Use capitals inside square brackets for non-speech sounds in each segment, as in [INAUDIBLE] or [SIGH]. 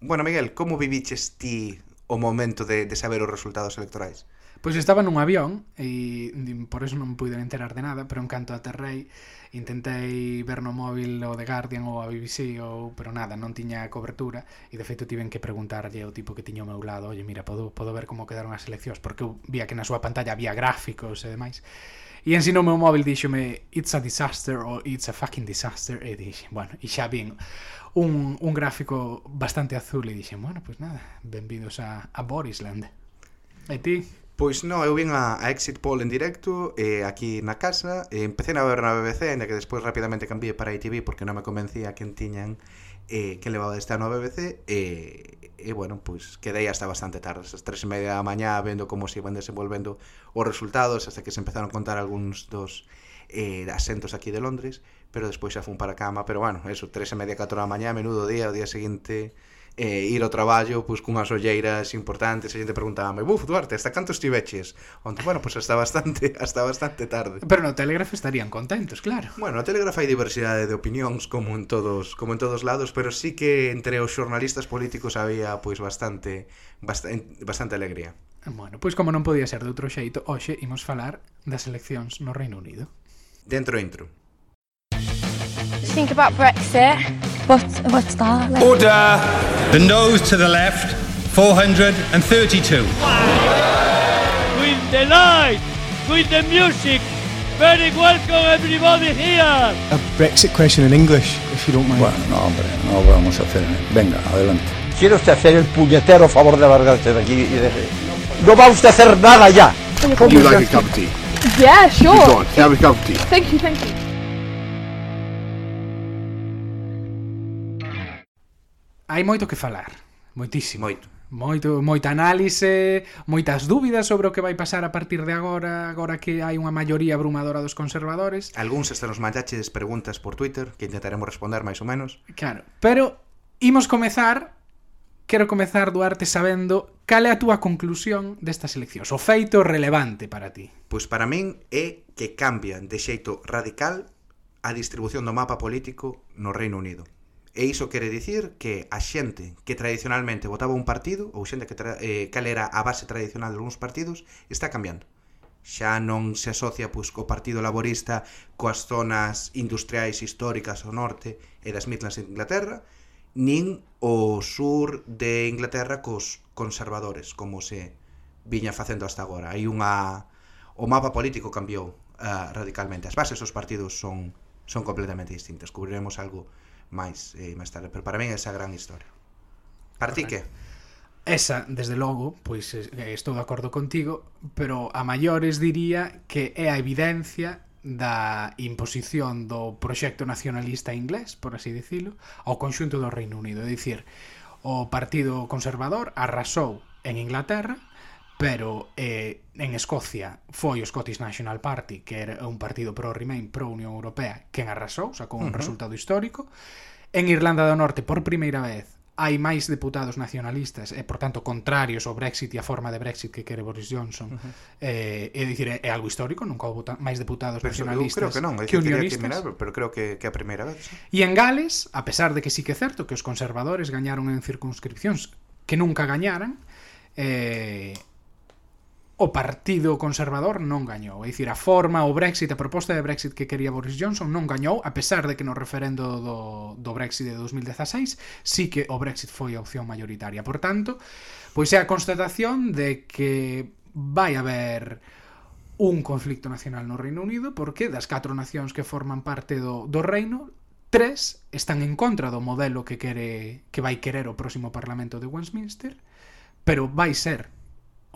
Bueno, Miguel, como viviches ti o momento de, de saber os resultados electorais? Pois estaba nun avión e por eso non pude enterar de nada, pero en canto aterrei intentei ver no móvil o The Guardian ou a BBC ou pero nada, non tiña cobertura e de feito tiven que preguntarlle ao tipo que tiña ao meu lado, "Oye, mira, podo podo ver como quedaron as eleccións?" porque eu vía que na súa pantalla había gráficos e demais. E ensinou o meu móvil, díxome, "It's a disaster" ou "It's a fucking disaster" e dixen, "Bueno, e xa vin un, un gráfico bastante azul e dixen, bueno, pois pues nada, benvidos a, a Borisland. E ti? Pois non, eu vin a, a Exit Poll en directo eh, aquí na casa, e empecé a ver na BBC, ainda que despois rapidamente cambiei para ITV porque non me convencía quen tiñan eh, que levaba este ano a BBC eh, e, eh, bueno, pois quedei hasta bastante tarde, as tres e media da mañá vendo como se iban desenvolvendo os resultados hasta que se empezaron a contar algúns dos eh, asentos aquí de Londres, pero despois xa fun para a cama, pero bueno, eso, tres e media, 4 da mañá, menudo día, o día seguinte eh, ir ao traballo pois cunhas olleiras importantes, a xente preguntábame, "Buf, Duarte, hasta canto estiveches?" Onte, bueno, pois hasta bastante, [LAUGHS] hasta bastante tarde. Pero no Telegraph estarían contentos, claro. Bueno, no Telegraph hai diversidade de opinións como en todos, como en todos lados, pero sí que entre os xornalistas políticos había pois bastante bastante, bastante alegría. Bueno, pois como non podía ser de outro xeito, hoxe imos falar das eleccións no Reino Unido. Dentro intro. think about Brexit. What, what's that? Like? Order! The nose to the left, 432. With the light, with the music. Very welcome everybody here. A Brexit question in English, if you don't mind. Bueno, no, hombre, no vamos a hacer. Venga, adelante. ¿Quiere usted hacer el puñetero favor de largarse de aquí y de... No va usted a hacer nada ya. You like a cup of tea? Yeah, sure. Keep going. Have a cup of tea. Thank you, thank you. Hai moito que falar, moitísimo. Moito. Moito, moita análise, moitas dúbidas sobre o que vai pasar a partir de agora, agora que hai unha maioría abrumadora dos conservadores. Algúns hasta nos mandaches preguntas por Twitter, que intentaremos responder máis ou menos. Claro, pero imos comezar quero comezar, Duarte, sabendo cal é a túa conclusión destas eleccións, o feito relevante para ti. Pois para min é que cambian de xeito radical a distribución do mapa político no Reino Unido. E iso quere dicir que a xente que tradicionalmente votaba un partido ou xente que tra eh, cal era a base tradicional de algúns partidos está cambiando. Xa non se asocia pois co Partido Laborista coas zonas industriais históricas ao norte e das Midlands de Inglaterra, nin o sur de Inglaterra cos conservadores, como se viña facendo hasta agora. Hai unha o mapa político cambiou uh, radicalmente. As bases dos partidos son son completamente distintas. Cubriremos algo máis eh, máis tarde, pero para min é esa gran historia. Para ti que? Esa, desde logo, pois eh, estou de acordo contigo, pero a maiores diría que é a evidencia da imposición do proxecto nacionalista inglés, por así dicilo, ao conxunto do Reino Unido. É dicir, o Partido Conservador arrasou en Inglaterra, pero eh, en Escocia foi o Scottish National Party, que era un partido pro-Remain, pro-Unión Europea, quen arrasou, sacou un uh -huh. resultado histórico. En Irlanda do Norte, por primeira vez, hai máis deputados nacionalistas e, por tanto, contrarios ao Brexit e a forma de Brexit que quere Boris Johnson. Uh -huh. eh, é dicir, é, é algo histórico, nunca houve máis deputados pero nacionalistas creo que non, que, que unionistas. Que mirar, pero creo que, que a primeira vez. E en Gales, a pesar de que sí que é certo que os conservadores gañaron en circunscripcións que nunca gañaran, eh, o Partido Conservador non gañou. É dicir, a forma, o Brexit, a proposta de Brexit que quería Boris Johnson non gañou, a pesar de que no referendo do, do Brexit de 2016 sí que o Brexit foi a opción mayoritaria. Por tanto, pois é a constatación de que vai haber un conflicto nacional no Reino Unido porque das catro nacións que forman parte do, do Reino tres están en contra do modelo que quere que vai querer o próximo Parlamento de Westminster pero vai ser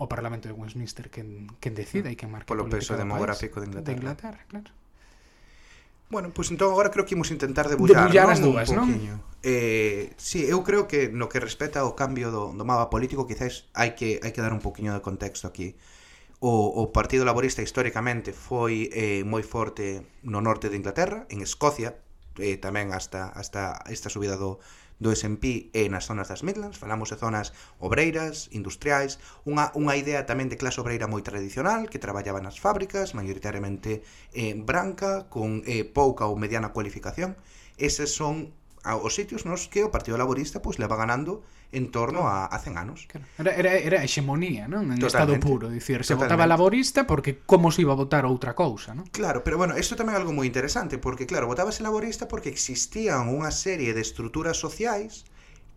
o Parlamento de Westminster quen, quen decida e quen marca polo peso demográfico de Inglaterra. De Inglaterra, claro. Bueno, pois pues, entón agora creo que imos intentar debullar, debullar non? as dúas, non? Eh, sí, eu creo que no que respecta ao cambio do, do mapa político quizás hai que hai que dar un poquinho de contexto aquí. O, o Partido Laborista históricamente foi eh, moi forte no norte de Inglaterra, en Escocia, eh, tamén hasta hasta esta subida do do S&P e nas zonas das Midlands, falamos de zonas obreiras, industriais, unha, unha idea tamén de clase obreira moi tradicional que traballaba nas fábricas, maioritariamente eh, branca, con eh, pouca ou mediana cualificación. Eses son os sitios nos que o Partido Laborista pois leva ganando en torno a, a 100 anos. Era, era, era a hexemonía, non? En Totalmente. estado puro, dicir, se Totalmente. votaba laborista porque como se iba a votar outra cousa, non? Claro, pero bueno, isto tamén é algo moi interesante, porque claro, votábase laborista porque existían unha serie de estruturas sociais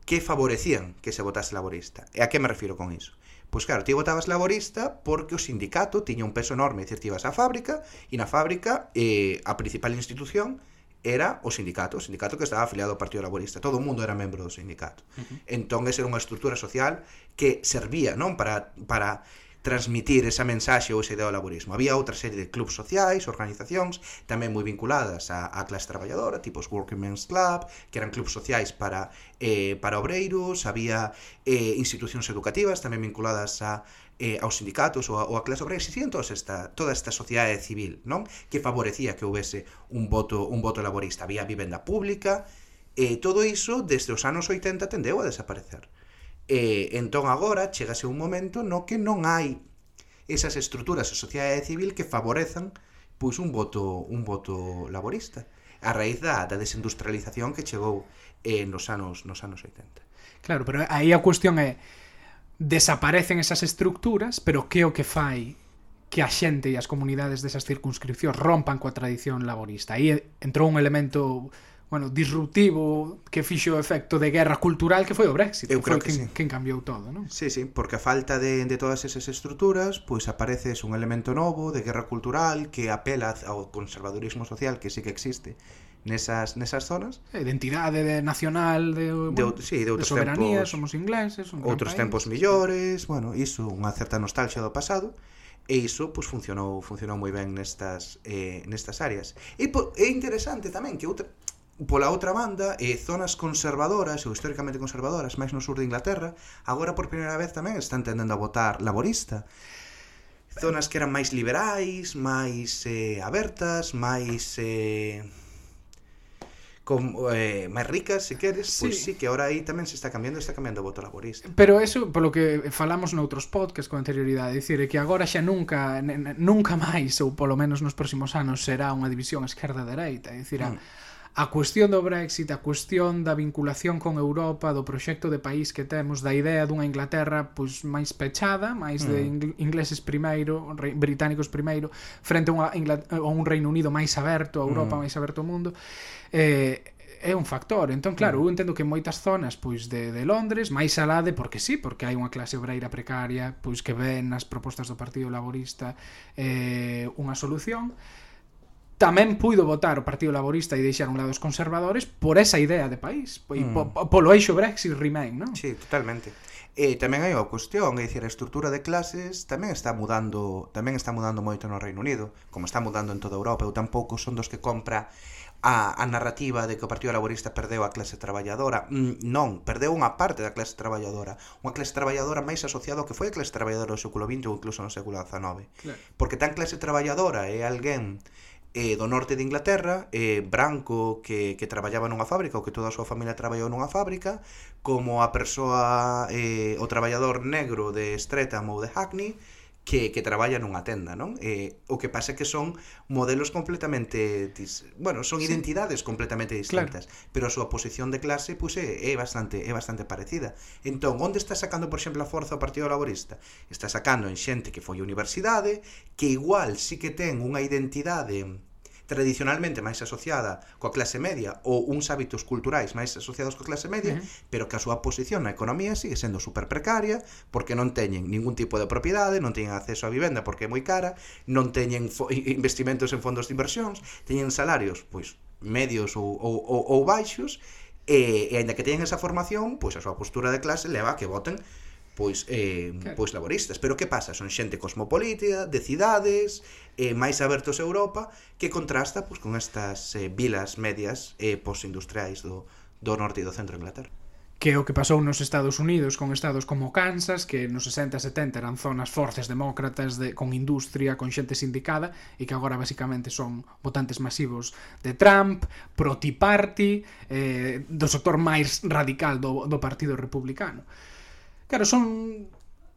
que favorecían que se votase laborista. E a que me refiro con iso? Pois claro, ti votabas laborista porque o sindicato tiña un peso enorme, dicir, ti ibas á fábrica e na fábrica eh, a principal institución era o sindicato, o sindicato que estaba afiliado ao Partido Laborista, todo o mundo era membro do sindicato. Uh -huh. Entón, esa era unha estrutura social que servía non para, para transmitir esa mensaxe ou esa idea do laborismo. Había outra serie de clubs sociais, organizacións, tamén moi vinculadas á, á clase traballadora, tipo os Working Men's Club, que eran clubs sociais para, eh, para obreiros, había eh, institucións educativas tamén vinculadas a eh, aos sindicatos ou a, ou a clase obrera existían todas esta, toda esta sociedade civil non? Que favorecía que houvese un voto un voto laborista. Había vivenda pública e eh, todo iso desde os anos 80 tendeu a desaparecer. E eh, entón agora chegase un momento no que non hai esas estruturas da sociedade civil que favorezan pois un voto un voto laborista a raíz da, da desindustrialización que chegou eh, nos anos nos anos 80 Claro, pero aí a cuestión é desaparecen esas estructuras, pero que o que fai que a xente e as comunidades desas circunscripcións rompan coa tradición laborista. Aí entrou un elemento bueno, disruptivo que fixo o efecto de guerra cultural que foi o Brexit, Eu que creo foi que quen, sí. quen cambiou todo, non? Sí, sí, porque a falta de, de todas esas estruturas, pois pues aparece un elemento novo de guerra cultural que apela ao conservadurismo social que sí que existe nesas, nesas zonas. A identidade de nacional de, bueno, de, bueno, sí, de, outros de soberanía, tempos, somos ingleses, un outros país, tempos millores, bueno, iso, unha certa nostalgia do pasado, e iso pois, funcionou funcionou moi ben nestas eh, nestas áreas. E po, é interesante tamén que outra pola outra banda, eh, zonas conservadoras ou históricamente conservadoras, máis no sur de Inglaterra, agora por primeira vez tamén están tendendo a votar laborista zonas que eran máis liberais, máis eh, abertas, máis eh, con eh, máis ricas, se queres, pois sí. pois sí, que ahora aí tamén se está cambiando, está cambiando o voto laborista. Pero eso, polo que falamos noutros podcasts con anterioridade, dicir, que agora xa nunca, nunca máis, ou polo menos nos próximos anos, será unha división esquerda-dereita, dicir, mm. a a cuestión do Brexit, a cuestión da vinculación con Europa, do proxecto de país que temos, da idea dunha Inglaterra pois máis pechada, máis mm. de ingleses primeiro, británicos primeiro, frente a, unha Ingl a un Reino Unido máis aberto a Europa, mm. máis aberto ao mundo. Eh, é un factor. Entón, claro, eu mm. entendo que moitas zonas pois de, de Londres, máis alade porque sí, porque hai unha clase obreira precaria, pois que ven nas propostas do Partido Laborista eh, unha solución, tamén puido votar o Partido Laborista e deixar un lado os conservadores por esa idea de país, e mm. po, po, polo eixo Brexit Remain, non? Sí, totalmente. E tamén hai unha cuestión, é dicir, a estrutura de clases tamén está mudando, tamén está mudando moito no Reino Unido, como está mudando en toda Europa. Eu tampouco son dos que compra a, a narrativa de que o Partido Laborista perdeu a clase traballadora. Mm, non, perdeu unha parte da clase traballadora, unha clase traballadora máis asociada ao que foi a clase traballadora do século XX ou incluso no século XIX. Claro. Porque tan clase traballadora é alguén eh, do norte de Inglaterra, eh, branco que, que traballaba nunha fábrica ou que toda a súa familia traballou nunha fábrica, como a persoa, eh, o traballador negro de Streatham ou de Hackney, que, que traballa nunha tenda, non? Eh, o que pasa é que son modelos completamente, dis, bueno, son sí. identidades completamente distintas, claro. pero a súa posición de clase pois pues, é, é bastante é bastante parecida. Entón, onde está sacando, por exemplo, a forza o Partido Laborista? Está sacando en xente que foi á universidade, que igual sí que ten unha identidade tradicionalmente máis asociada coa clase media ou uns hábitos culturais máis asociados coa clase media, uh -huh. pero que a súa posición na economía sigue sendo super precaria porque non teñen ningún tipo de propiedade, non teñen acceso á vivenda porque é moi cara, non teñen investimentos en fondos de inversións, teñen salarios pois medios ou, ou, ou, ou baixos e, e aínda que teñen esa formación, pois a súa postura de clase leva a que voten pois eh, claro. pois laboristas, pero que pasa? Son xente cosmopolita, de cidades, eh, máis abertos a Europa, que contrasta pois con estas eh, vilas medias eh, postindustriais do do norte e do centro de Inglaterra que é o que pasou nos Estados Unidos con estados como Kansas, que nos 60 e 70 eran zonas fortes demócratas de, con industria, con xente sindicada e que agora basicamente son votantes masivos de Trump, pro Tea Party, eh, do sector máis radical do, do Partido Republicano. Claro, son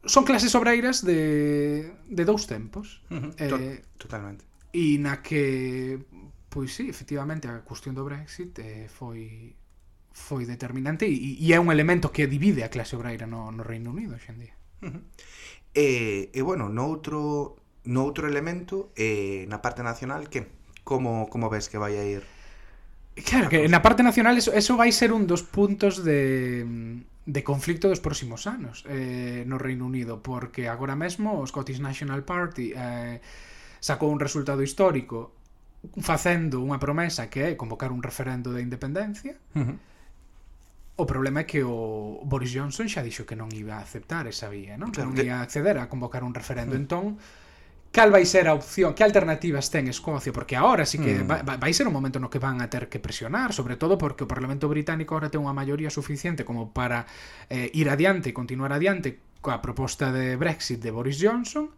son clases obreiras de, de dous tempos. Uh -huh. eh, Totalmente. E na que, pois sí, efectivamente, a cuestión do Brexit eh, foi foi determinante e, e é un elemento que divide a clase obreira no, no Reino Unido hoxendía. Uh -huh. E, e bueno, noutro, noutro elemento, eh, na parte nacional, que como, como ves que vai a ir? Claro, que na parte nacional eso, eso vai ser un dos puntos de de conflicto dos próximos anos eh, no Reino Unido, porque agora mesmo o Scottish National Party eh, sacou un resultado histórico facendo unha promesa que é convocar un referendo de independencia. Uh -huh. O problema é que o Boris Johnson xa dixo que non iba a aceptar esa vía, non? Que non iba acceder a convocar un referendo. Uh -huh. Entón, cal vai ser a opción, que alternativas ten Escocia, porque agora sí que mm. vai, vai ser un momento no que van a ter que presionar, sobre todo porque o Parlamento Británico agora ten unha maioría suficiente como para eh, ir adiante e continuar adiante coa proposta de Brexit de Boris Johnson,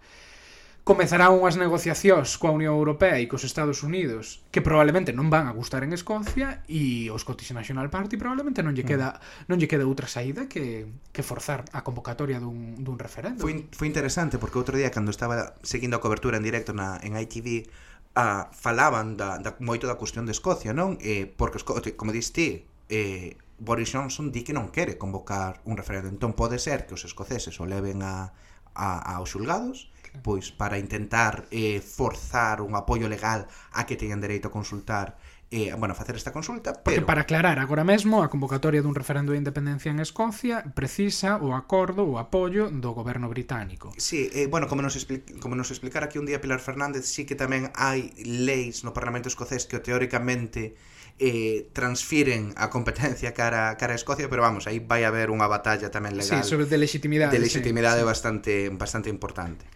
comezarán unhas negociacións coa Unión Europea e cos Estados Unidos que probablemente non van a gustar en Escocia e o Scottish National Party probablemente non lle queda mm. non lle queda outra saída que, que forzar a convocatoria dun, dun referendo. Foi, foi interesante porque outro día cando estaba seguindo a cobertura en directo na, en ITV a, falaban da, da, moito da cuestión de Escocia, non? Eh, porque, como dis ti, eh, Boris Johnson di que non quere convocar un referendo. Entón pode ser que os escoceses o leven a, a, aos xulgados pois para intentar eh, forzar un apoio legal a que teñan dereito a consultar eh, bueno, facer esta consulta, pero... Porque para aclarar, agora mesmo a convocatoria dun referendo de independencia en Escocia precisa o acordo ou apoio do goberno británico. Sí, eh, bueno, como nos, expli... como nos explicara aquí un día Pilar Fernández, sí que tamén hai leis no Parlamento Escocés que teóricamente eh, transfiren a competencia cara, cara a Escocia, pero vamos, aí vai haber unha batalla tamén legal. Sí, sobre de legitimidade. De legitimidade sí, bastante, sí. bastante importante.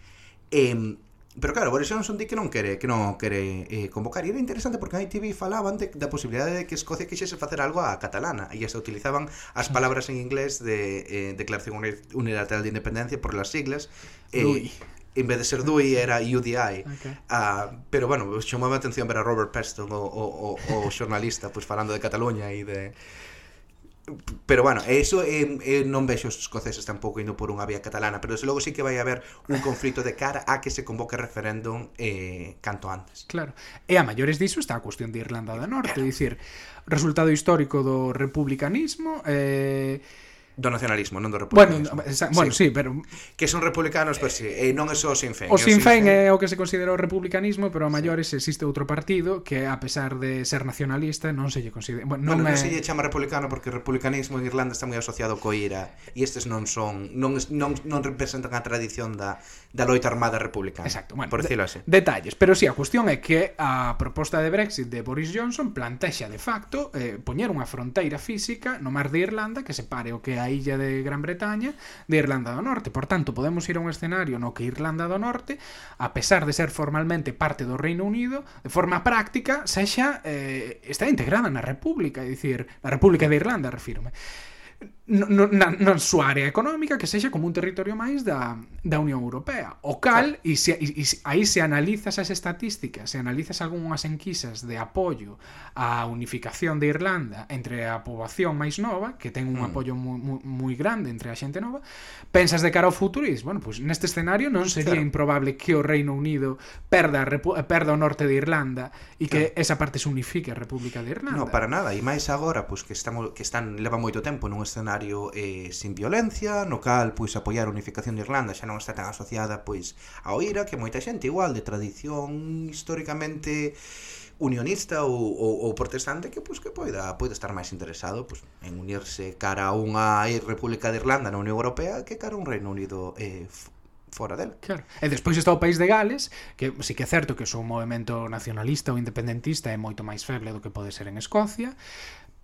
Eh, pero claro, Boris Johnson di que non quere que non quere eh, convocar e era interesante porque na ITV falaban de, da posibilidade de que Escocia quixese facer algo a catalana e se utilizaban as palabras en inglés de eh, Declaración Unilateral de Independencia por las siglas eh, Dui. en vez de ser DUI era UDI okay. uh, pero bueno, chamaba a atención ver a Robert Peston o, o, o, o xornalista [LAUGHS] pues, falando de Cataluña e de Pero bueno, eso eh, eh, non vexo os escoceses tampouco indo por unha vía catalana, pero desde logo sí que vai haber un conflito de cara a que se convoque referéndum eh, canto antes. Claro, e a maiores diso está a cuestión de Irlanda do Norte, claro. dicir, resultado histórico do republicanismo, eh, do nacionalismo, non do republicanismo. Bueno, esa, bueno sí. pero que son republicanos pero si, e non é só o Sinn Féin. O Sinn Féin é o que se considera o republicanismo, pero a maiores existe outro partido que a pesar de ser nacionalista non se lle considera, bueno, non, bueno, non é... se lle chama republicano porque o republicanismo en Irlanda está moi asociado co IRA e estes non son non non non representan a tradición da da loita armada republicana. Exacto, bueno, por decirlo así. Detalles, pero si sí, a cuestión é que a proposta de Brexit de Boris Johnson plantexa de facto eh, poñer unha fronteira física no mar de Irlanda que separe o que é a illa de Gran Bretaña de Irlanda do Norte. Por tanto, podemos ir a un escenario no que Irlanda do Norte, a pesar de ser formalmente parte do Reino Unido, de forma práctica, sexa eh, está integrada na República, é dicir, na República de Irlanda, refirme non, non súa área económica que sexa como un territorio máis da, da Unión Europea o cal, e, se, e, e aí se analizas as estatísticas se analizas algunhas enquisas de apoio á unificación de Irlanda entre a poboación máis nova que ten un mm. apoio moi, moi, moi grande entre a xente nova pensas de cara ao futuro e bueno, pues neste escenario non sería claro. improbable que o Reino Unido perda, repu, perda o norte de Irlanda e que claro. esa parte se unifique a República de Irlanda non, para nada, e máis agora pues, que, estamos, que están leva moito tempo nun escenario eh, sin violencia, no cal pois apoiar a unificación de Irlanda xa non está tan asociada pois ao IRA, que moita xente igual de tradición históricamente unionista ou, ou, ou protestante que pois que poida poida estar máis interesado pois, en unirse cara a unha República de Irlanda na Unión Europea que cara a un Reino Unido eh, fora dela. Claro. E despois está o país de Gales, que sí que é certo que son un movimento nacionalista ou independentista é moito máis feble do que pode ser en Escocia,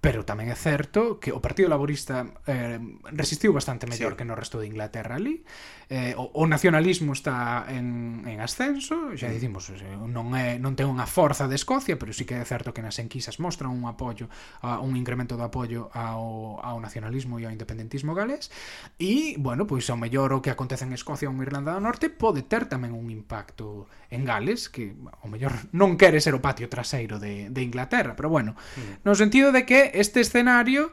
Pero tamén é certo que o Partido Laborista eh, resistiu bastante mellor sí. que no resto de Inglaterra ali. Eh, o, o nacionalismo está en, en ascenso, xa mm. dicimos, eh, non, é, non ten unha forza de Escocia, pero sí que é certo que nas enquisas mostran un apoio, a, un incremento do apoio ao, ao nacionalismo e ao independentismo galés. E, bueno, pois ao mellor o que acontece en Escocia ou en Irlanda do Norte pode ter tamén un impacto en Gales, que ao mellor non quere ser o patio traseiro de, de Inglaterra, pero bueno, mm. no sentido de que este escenario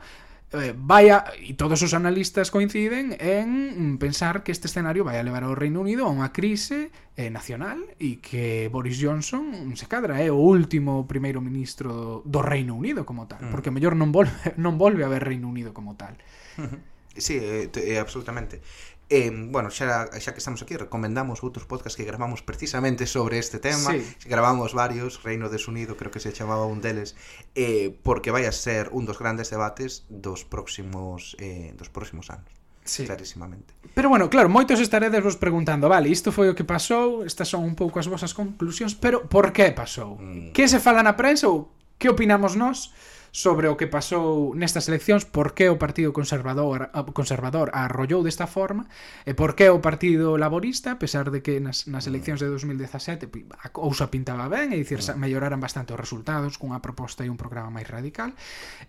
eh, vaya, e todos os analistas coinciden en pensar que este escenario vai a levar ao Reino Unido a unha crise eh, nacional e que Boris Johnson se cadra é eh, o último primeiro ministro do Reino Unido como tal, mm. porque mellor non volve, [LAUGHS] non volve a ver Reino Unido como tal. Uh [LAUGHS] -huh. Sí, eh, eh, absolutamente. Eh, bueno, xa, xa que estamos aquí, recomendamos outros podcast que gravamos precisamente sobre este tema. Sí. Gravamos varios, Reino Desunido, creo que se chamaba un deles, eh, porque vai a ser un dos grandes debates dos próximos eh, dos próximos anos. Sí. clarísimamente. Pero bueno, claro, moitos estaredes vos preguntando, vale, isto foi o que pasou, estas son un pouco as vosas conclusións, pero por que pasou? Mm. Que se fala na prensa ou que opinamos nós? sobre o que pasou nestas eleccións, por que o Partido Conservador conservador arrollou desta forma e por que o Partido Laborista, a pesar de que nas, nas eleccións de 2017 a cousa pintaba ben, e dicir, melloraran bastante os resultados cunha proposta e un programa máis radical,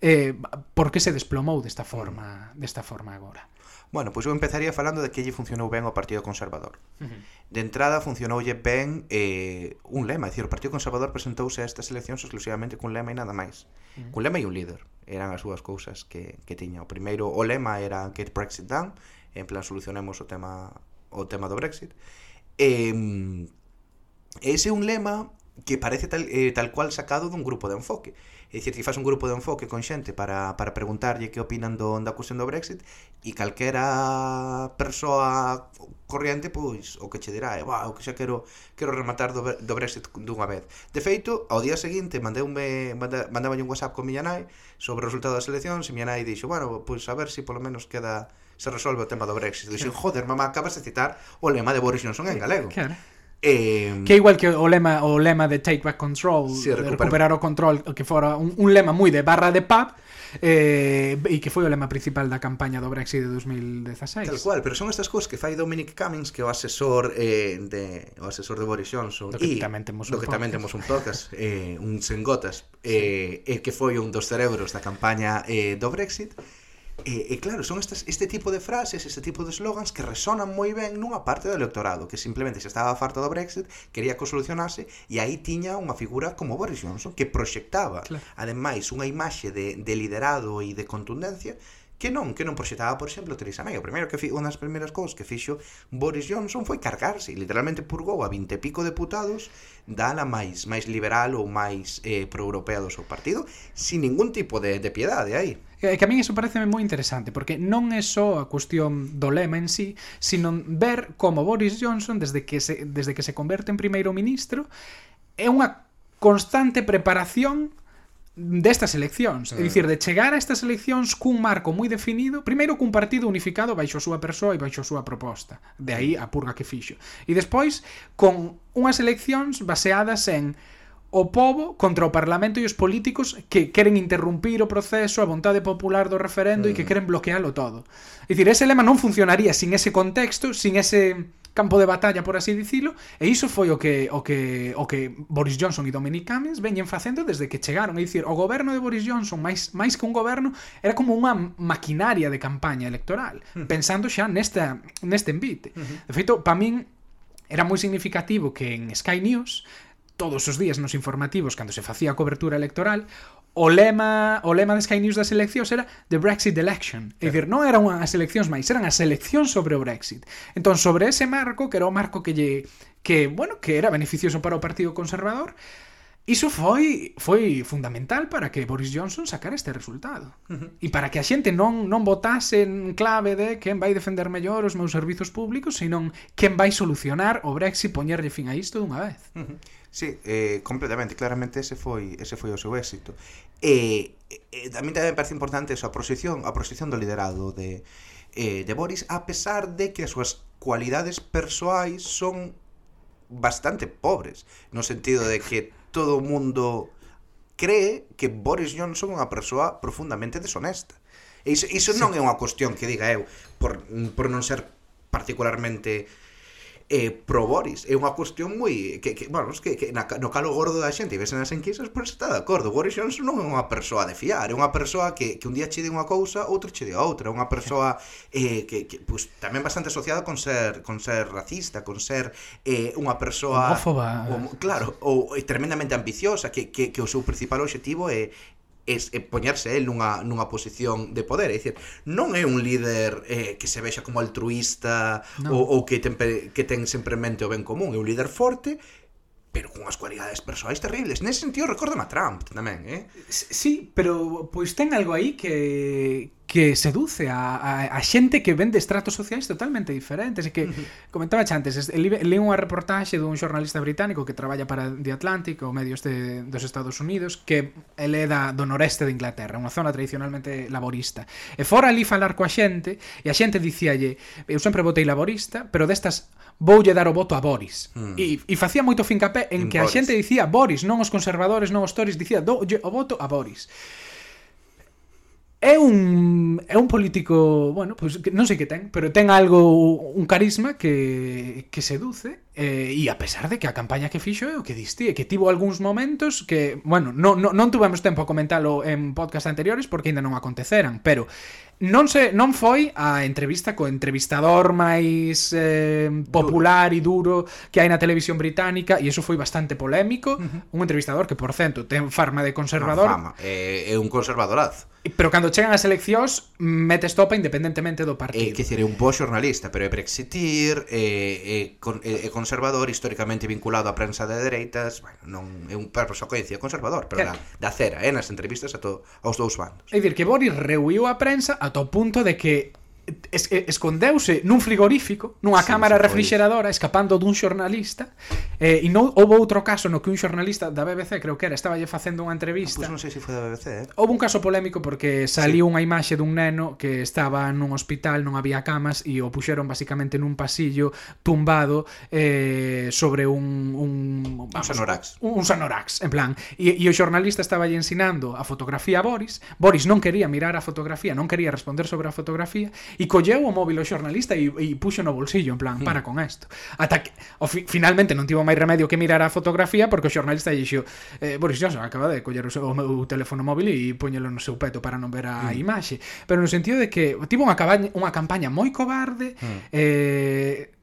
eh, por que se desplomou desta forma, desta forma agora? Bueno, pois eu empezaría falando de que lle funcionou ben o Partido Conservador. Uh -huh. De entrada funcionoulle ben eh, un lema, é dicir, o Partido Conservador presentouse a estas eleccións exclusivamente cun lema e nada máis. Uh -huh. Cun lema e un líder. Eran as dúas cousas que, que tiña. O primeiro, o lema era Get Brexit Down, en plan solucionemos o tema o tema do Brexit. E, ese é un lema que parece tal, eh, tal cual sacado dun grupo de enfoque. É dicir, ti faz un grupo de enfoque con xente para, para preguntarlle que opinan do, da cuestión do Brexit e calquera persoa corriente, pois, o que che dirá é, o que xa quero, quero rematar do, do Brexit dunha vez. De feito, ao día seguinte mandei un, manda, mandaba un WhatsApp con miña nai sobre o resultado das eleccións e miña nai dixo, bueno, pois a ver se si polo menos queda se resolve o tema do Brexit. Dixo, joder, mamá, acabas de citar o lema de Boris Johnson en galego. Claro. Eh, Que é igual que o lema o lema de Take Back Control, sí, recuperar. recuperar o control, que fora un, un lema moi de barra de pub, eh, e que foi o lema principal da campaña do Brexit de 2016. Tal cual, pero son estas cousas que fai Dominic Cummings, que é o asesor eh, de o asesor de Boris Johnson, do que e, tamén temos un do que tamén temos un tocas, [LAUGHS] eh, un sen gotas, eh, e eh, que foi un dos cerebros da campaña eh, do Brexit. E, e claro, son estas, este tipo de frases, este tipo de slogans que resonan moi ben nunha parte do electorado que simplemente se estaba farto do Brexit quería que o solucionase e aí tiña unha figura como Boris Johnson que proxectaba claro. ademais unha imaxe de, de liderado e de contundencia que non, que non proxetaba, por exemplo, Theresa May. O primeiro que fi, unha das primeiras cousas que fixo Boris Johnson foi cargarse, literalmente purgou a 20 e pico deputados da ala máis máis liberal ou máis eh, proeuropea do seu partido, sin ningún tipo de, de piedade aí. E que a mí iso parece moi interesante, porque non é só a cuestión do lema en sí, sino ver como Boris Johnson, desde que se, desde que se converte en primeiro ministro, é unha constante preparación destas eleccións, é eh. dicir, de chegar a estas eleccións cun marco moi definido, primeiro cun partido unificado baixo a súa persoa e baixo a súa proposta, de aí a purga que fixo. E despois con unhas eleccións baseadas en o pobo contra o Parlamento e os políticos que queren interrumpir o proceso, a vontade popular do referendo mm. e que mm. queren bloquealo todo. É dicir, ese lema non funcionaría sin ese contexto, sin ese campo de batalla, por así dicilo, e iso foi o que o que o que Boris Johnson e Dominic Cummings veñen facendo desde que chegaron, é dicir, o goberno de Boris Johnson máis máis que un goberno era como unha maquinaria de campaña electoral, mm. pensando xa nesta neste envite. Mm -hmm. De feito, para min era moi significativo que en Sky News todos os días nos informativos cando se facía a cobertura electoral, o lema, o lema de Sky News das eleccións era The Brexit Election. É dicir, non eran as eleccións máis, eran as eleccións sobre o Brexit. Entón, sobre ese marco, que era o marco que lle que, bueno, que era beneficioso para o Partido Conservador, Iso foi foi fundamental para que Boris Johnson sacara este resultado. Uh -huh. E para que a xente non non votase en clave de quen vai defender mellor os meus servizos públicos, senón quen vai solucionar o Brexit poñerlle fin a isto dunha vez. Uh -huh. Sí, eh, completamente, claramente ese foi ese foi o seu éxito. E eh, eh, tamén me parece importante eso, a proxección, a proxección do liderado de eh, de Boris a pesar de que as súas cualidades persoais son bastante pobres, no sentido de que todo o mundo cree que Boris Johnson é unha persoa profundamente deshonesta. E iso, iso non é unha cuestión que diga eu por, por non ser particularmente eh, pro Boris. É unha cuestión moi... Que, que, vamos, que, que na, no calo gordo da xente e vesen as enquisas, pois está de acordo. Boris Johnson non é unha persoa de fiar, é unha persoa que, que un día che di unha cousa, outro che di a outra. É unha persoa [LAUGHS] eh, que, que pues, tamén bastante asociada con ser, con ser racista, con ser eh, unha persoa... Homófoba. Homo, claro, ou tremendamente ambiciosa, que, que, que o seu principal objetivo é, es, é poñerse el nunha, nunha posición de poder, é dicir, non é un líder eh, que se vexa como altruista no. ou, ou que, ten, que ten sempre mente o ben común, é un líder forte pero cunhas cualidades persoais terribles. Nese sentido, recordame a Trump tamén, eh? Sí, pero pois ten algo aí que que seduce a, a, a xente que vende estratos sociais totalmente diferentes. E que uh comentaba antes, li unha reportaxe dun xornalista británico que traballa para The Atlantic ou medios de, dos Estados Unidos que ele é da, do noreste de Inglaterra unha zona tradicionalmente laborista. E fora ali falar coa xente e a xente dicíalle, eu sempre votei laborista pero destas voulle dar o voto a Boris mm. e, e facía moito fincapé en, en que Boris. a xente dicía Boris, non os conservadores non os tories, dicía doulle o voto a Boris É un, é un político, bueno, pois, pues, que non sei que ten, pero ten algo, un carisma que, que seduce Eh, e a pesar de que a campaña que fixo é o que diste, que tivo algúns momentos que, bueno, non, non, non tuvemos tempo a comentalo en podcast anteriores porque aínda non aconteceran, pero non se non foi a entrevista co entrevistador máis eh, popular e duro que hai na televisión británica e iso foi bastante polémico, uh -huh. un entrevistador que por cento ten farma de conservador. Fama. É, eh, é un conservadoraz. Pero cando chegan as eleccións mete estopa independentemente do partido. É, eh, que decir, é un bo xornalista, pero é brexitir, é, é, con, é, é conservador históricamente vinculado á prensa de dereitas, bueno, non é un perro só conservador, pero claro. da, da cera, eh, nas entrevistas a to, aos dous bandos. É dicir, que Boris reuniu a prensa ata o punto de que es, escondeuse nun frigorífico, nunha sí, cámara refrigeradora, escapando dun xornalista, eh, e non houve outro caso no que un xornalista da BBC, creo que era, estaba lle facendo unha entrevista. Ah, pois pues non sei se foi da BBC, eh. Houve un caso polémico porque saliu sí. unha imaxe dun neno que estaba nun hospital, non había camas e o puxeron basicamente nun pasillo tumbado eh, sobre un un vamos, un sanorax. Un, un sanorax, en plan, e, e o xornalista estaba lle ensinando a fotografía a Boris. Boris non quería mirar a fotografía, non quería responder sobre a fotografía E colleu o móvil o xornalista e, e puxo no bolsillo, en plan, mm. para con isto. Ata que, o fi, finalmente, non tivo máis remedio que mirar a fotografía porque o xornalista lle dixo eh, Boris Johnson acaba de coller o, seu, o meu teléfono móvil e poñelo no seu peto para non ver a mm. imaxe. Pero no sentido de que tivo unha, cabaña, unha campaña moi cobarde, mm. eh,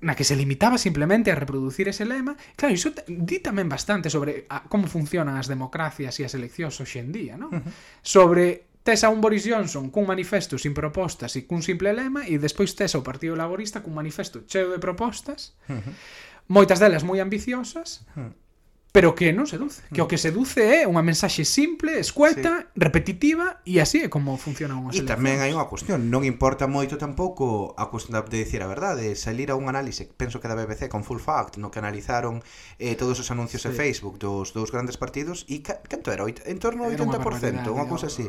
na que se limitaba simplemente a reproducir ese lema. Claro, iso di tamén bastante sobre a, como funcionan as democracias e as eleccións hoxe en día, non? Uh -huh. Sobre tes a un Boris Johnson cun manifesto sin propostas e cun simple lema e despois tes ao Partido Laborista cun manifesto cheo de propostas uh -huh. moitas delas moi ambiciosas uh -huh pero que non seduce. Que o que mm. seduce é unha mensaxe simple, escueta, sí. repetitiva e así é como funciona unha selección. E tamén hai unha cuestión, non importa moito tampouco a cuestión de dicir a verdade, salir a un análise, penso que da BBC con Full Fact, no que analizaron eh, todos os anuncios sí. de Facebook dos dous grandes partidos e canto era? En torno ao 80%, unha cousa así.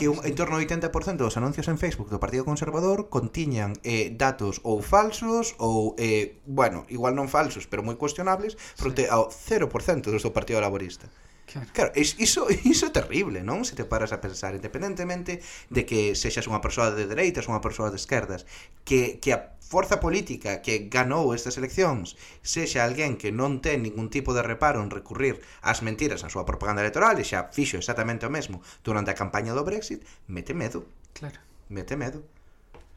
Que un, en torno ao 80% dos anuncios en Facebook do Partido Conservador contiñan eh, datos ou falsos ou, eh, bueno, igual non falsos, pero moi cuestionables, fronte sí. ao 0% do seu Partido Laborista. Claro, claro iso, [LAUGHS] iso é terrible, non? Se te paras a pensar, independentemente de que sexas unha persoa de dereitas ou unha persoa de esquerdas, que, que a forza política que ganou estas eleccións sexa alguén que non ten ningún tipo de reparo en recurrir ás mentiras na súa propaganda electoral e xa fixo exactamente o mesmo durante a campaña do Brexit, mete medo. Claro. Mete medo.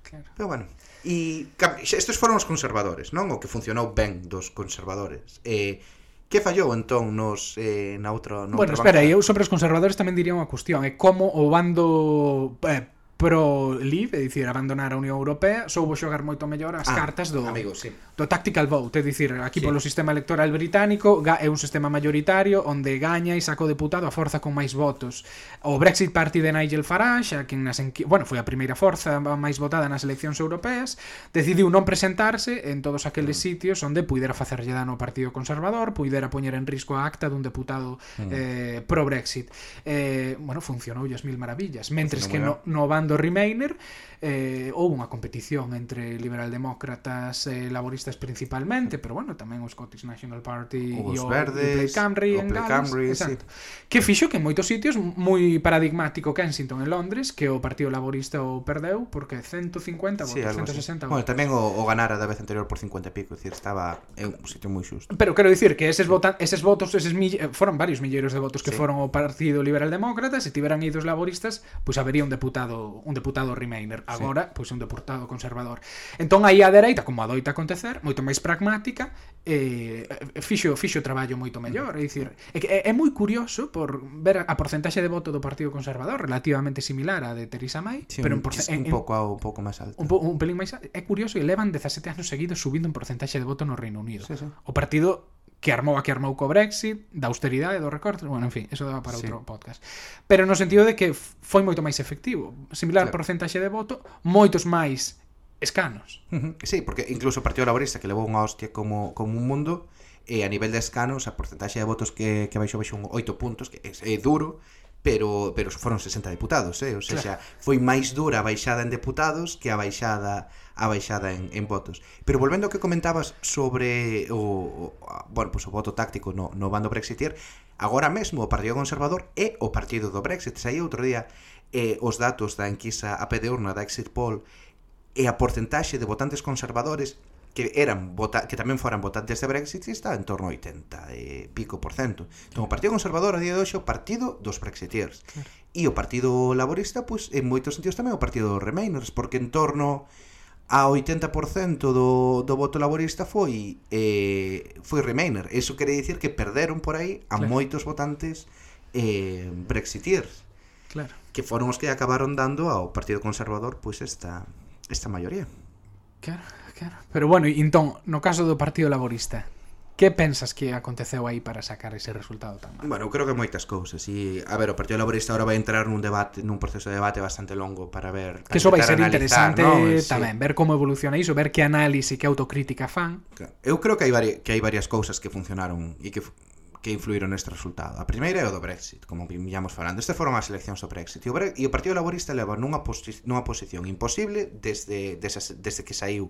Claro. Pero bueno, e estes foron os conservadores, non? O que funcionou ben dos conservadores. Eh, Que fallou entón nos eh, na outra no Bueno, espera, eu sobre os conservadores tamén diría unha cuestión, é como o bando eh, Pro Leave, é dicir, abandonar a Unión Europea, soubo xogar moito mellor as ah, cartas do amigo, sí. do tactical vote, é dicir, aquí sí. polo sistema electoral británico é un sistema mayoritario onde gaña e saco deputado a forza con máis votos. O Brexit Party de Nigel Farage, a quen nas enqu... bueno, foi a primeira forza máis votada nas eleccións europeas, decidiu non presentarse en todos aqueles mm. sitios onde puidera facerlle dano ao Partido Conservador, puidera poñer en risco a acta dun deputado mm. eh, pro Brexit. Eh, bueno, funcionou mil maravillas, mentres que no, no van votando Remainer eh, houve unha competición entre liberaldemócratas e eh, laboristas principalmente, pero bueno, tamén o Scottish National Party e o Verdes, Play Camry o en Gales, Camry, exacto. Sí. Que fixo que en moitos sitios moi paradigmático Kensington en Londres, que o Partido Laborista o perdeu porque 150 votos, sí, 160 votos. Bueno, tamén o, o ganara da vez anterior por 50 e pico, dicir, estaba en un sitio moi xusto. Pero quero dicir que eses votan, eses votos, eses mill... Eh, foron varios milleiros de votos que sí. foron o Partido Liberal Demócrata, se tiveran idos laboristas, pois pues habería un deputado un deputado Remainer, agora sí. pois un deputado conservador. Entón aí a dereita, como adoita acontecer, moito máis pragmática, eh, fixo fixo o traballo moito mellor, é dicir, é, é moi curioso por ver a porcentaxe de voto do Partido Conservador relativamente similar á de Theresa May, sí, pero un, en, un pouco un pouco máis alto. Un, po, un pelín máis alto. É curioso e levan 17 anos seguidos subindo en porcentaxe de voto no Reino Unido. Sí, sí. O partido que armou a que armou co Brexit, da austeridade, do recorte, bueno, en fin, eso daba para sí. outro podcast. Pero no sentido de que foi moito máis efectivo, similar claro. porcentaxe de voto, moitos máis escanos. Uh -huh. Sí, porque incluso o Partido Laborista que levou unha hostia como, como un mundo, e a nivel de escanos a porcentaxe de votos que, que baixou baixou un 8 puntos que é, é duro pero pero foron 60 deputados, eh? ou sea, claro. foi máis dura a baixada en deputados que a baixada a baixada en, en votos. Pero volvendo ao que comentabas sobre o, o bueno, pues, o voto táctico no, no bando brexitier, agora mesmo o Partido Conservador é o partido do Brexit. Saí outro día eh, os datos da enquisa a pé de urna da Exit Poll e a porcentaxe de votantes conservadores que eran vota que tamén foran votantes de Brexit está en torno ao 80 e pico por cento. Entón, o Partido Conservador a día de hoxe o partido dos brexiteers. Claro. E o Partido Laborista, pois, en moitos sentidos tamén o Partido dos Remainers, porque en torno a 80% do, do voto laborista foi eh, foi Remainer. Eso quere dicir que perderon por aí a claro. moitos votantes eh, brexiteers. Claro. Que foron os que acabaron dando ao Partido Conservador pois esta esta maioría. Claro. Claro. Pero bueno, entón, no caso do Partido Laborista, que pensas que aconteceu aí para sacar ese resultado tan mal? Bueno, eu creo que moitas cousas. E, a ver, o Partido Laborista agora vai entrar nun debate, nun proceso de debate bastante longo para ver... Para que iso vai ser analizar, interesante ¿no? tamén, sí. ver como evoluciona iso, ver que análise, que autocrítica fan. Eu creo que hai, vari, que hai varias cousas que funcionaron e que que influíron neste resultado. A primeira é o do Brexit, como vimos falando. Este foron as eleccións do Brexit. E o, Bre e o Partido Laborista leva nunha, posi nunha posición imposible desde, desde, desde que saiu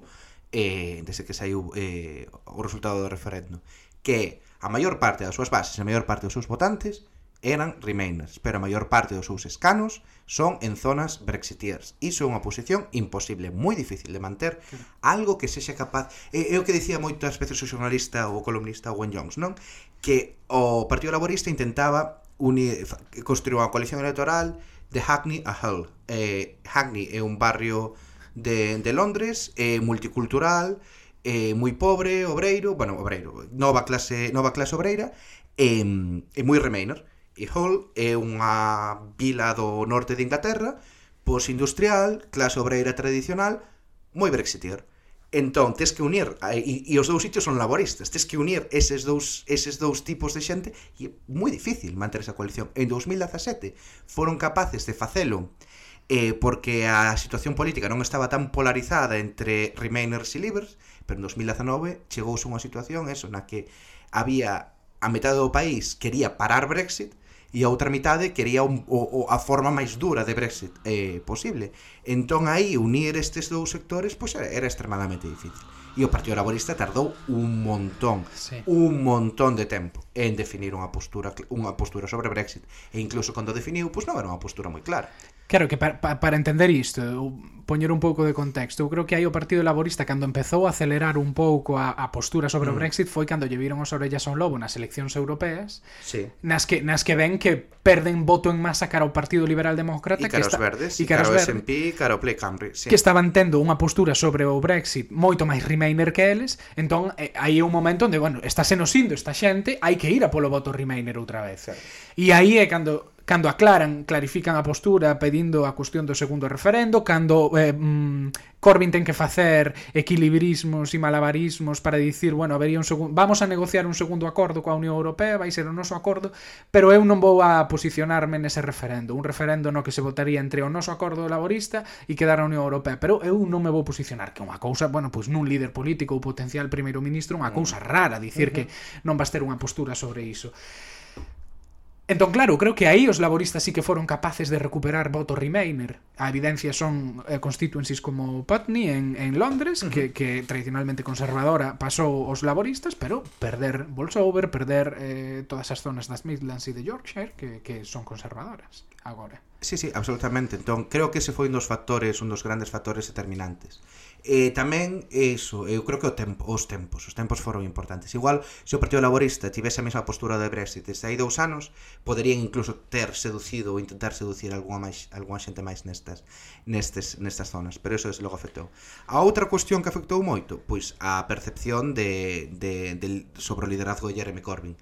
eh, desde que saiu eh, o resultado do referendo que a maior parte das súas bases e a maior parte dos seus votantes eran remainers, pero a maior parte dos seus escanos son en zonas brexiteers. Iso é unha posición imposible, moi difícil de manter, algo que sexa capaz... É, é o que dicía moitas veces o xornalista ou o columnista Owen Jones, non? Que o Partido Laborista intentaba unir, construir unha coalición electoral de Hackney a Hull. Eh, Hackney é un barrio de, de Londres, eh, multicultural, eh, moi pobre, obreiro, bueno, obreiro, nova clase, nova clase obreira, e, eh, e moi remainer. E Hull é unha vila do norte de Inglaterra, posindustrial, clase obreira tradicional, moi brexiteer. Entón, tes que unir, eh, e, e os dous sitios son laboristas, tes que unir eses dous, eses dous tipos de xente, e é moi difícil manter esa coalición. En 2017 foron capaces de facelo eh, porque a situación política non estaba tan polarizada entre Remainers e Libres, pero en 2019 chegouse unha situación eso, na que había a metade do país quería parar Brexit e a outra mitade quería un, o, o, a forma máis dura de Brexit eh, posible. Entón aí unir estes dous sectores pois era, era extremadamente difícil. E o Partido Laborista tardou un montón, sí. un montón de tempo en definir unha postura unha postura sobre Brexit. E incluso cando definiu, pois non era unha postura moi clara. Claro que para, para entender isto, poñer un pouco de contexto, eu creo que aí o Partido Laborista cando empezou a acelerar un pouco a, a postura sobre mm. o Brexit foi cando lle viron as orellas ao lobo nas eleccións europeas, sí. nas que nas que ven que perden voto en masa cara ao Partido Liberal Demócrata e que está verdes, e cara, cara ao SMP, cara ao Play Camry, sí. que estaban tendo unha postura sobre o Brexit moito máis Remainer que eles, entón eh, aí é un momento onde, bueno, está seno sindo esta xente, hai que ir a polo voto Remainer outra vez. E aí é cando cando aclaran, clarifican a postura pedindo a cuestión do segundo referendo, cando eh, mm, Corbyn ten que facer equilibrismos e malabarismos para dicir, bueno, habería un segundo, vamos a negociar un segundo acordo coa Unión Europea, vai ser o noso acordo, pero eu non vou a posicionarme nese referendo, un referendo no que se votaría entre o noso acordo laborista e quedar a Unión Europea, pero eu non me vou posicionar, que é unha cousa, bueno, pois nun líder político ou potencial primeiro ministro, unha mm. cousa rara dicir uh -huh. que non vas ter unha postura sobre iso. Entón, claro, creo que aí os laboristas sí que foron capaces de recuperar voto Remainer. A evidencia son eh, constituencies como Putney en, en Londres, uh -huh. que, que tradicionalmente conservadora pasou os laboristas, pero perder Bolsover, perder eh, todas as zonas das Midlands e de Yorkshire, que, que son conservadoras agora. Sí, sí, absolutamente. Entón, creo que ese foi un dos factores, un dos grandes factores determinantes. E tamén iso, eu creo que o tempo, os tempos, os tempos foron importantes. Igual, se o Partido Laborista tivese a mesma postura de Brexit desde aí dous anos, poderían incluso ter seducido ou intentar seducir algunha, máis, algunha xente máis nestas, nestes, nestas zonas, pero eso desde logo afectou. A outra cuestión que afectou moito, pois a percepción de, de, de sobre o liderazgo de Jeremy Corbyn.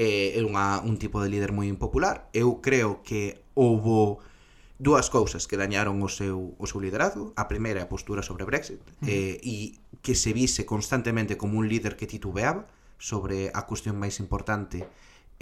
Eh, é unha, un tipo de líder moi impopular. Eu creo que houbo dúas cousas que dañaron o seu, o seu liderazgo. A primeira é a postura sobre Brexit mm. eh, e que se vise constantemente como un líder que titubeaba sobre a cuestión máis importante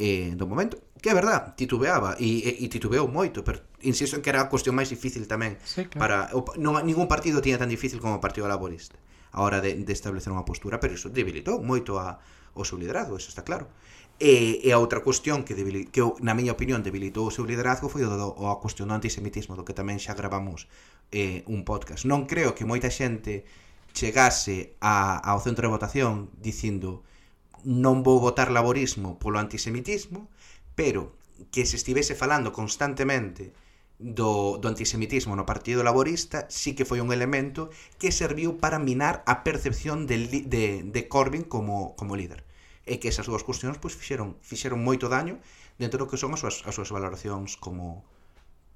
eh, do momento. Que é verdad, titubeaba e, e, e titubeou moito, pero insisto en que era a cuestión máis difícil tamén. Sí, claro. para o, non, ningún partido tiña tan difícil como o Partido Laborista a hora de, de establecer unha postura, pero iso debilitou moito a, o seu liderazgo, eso está claro. E, e a outra cuestión que, debili, que na miña opinión debilitou o seu liderazgo foi o, do, o a cuestión do antisemitismo do que tamén xa gravamos eh, un podcast. Non creo que moita xente chegase a, ao centro de votación dicindo non vou votar laborismo polo antisemitismo, pero que se estivese falando constantemente do, do antisemitismo no Partido Laborista sí que foi un elemento que serviu para minar a percepción de, de, de Corbyn como, como líder e que esas dúas cuestións pois fixeron fixeron moito daño dentro do que son as súas, as súas valoracións como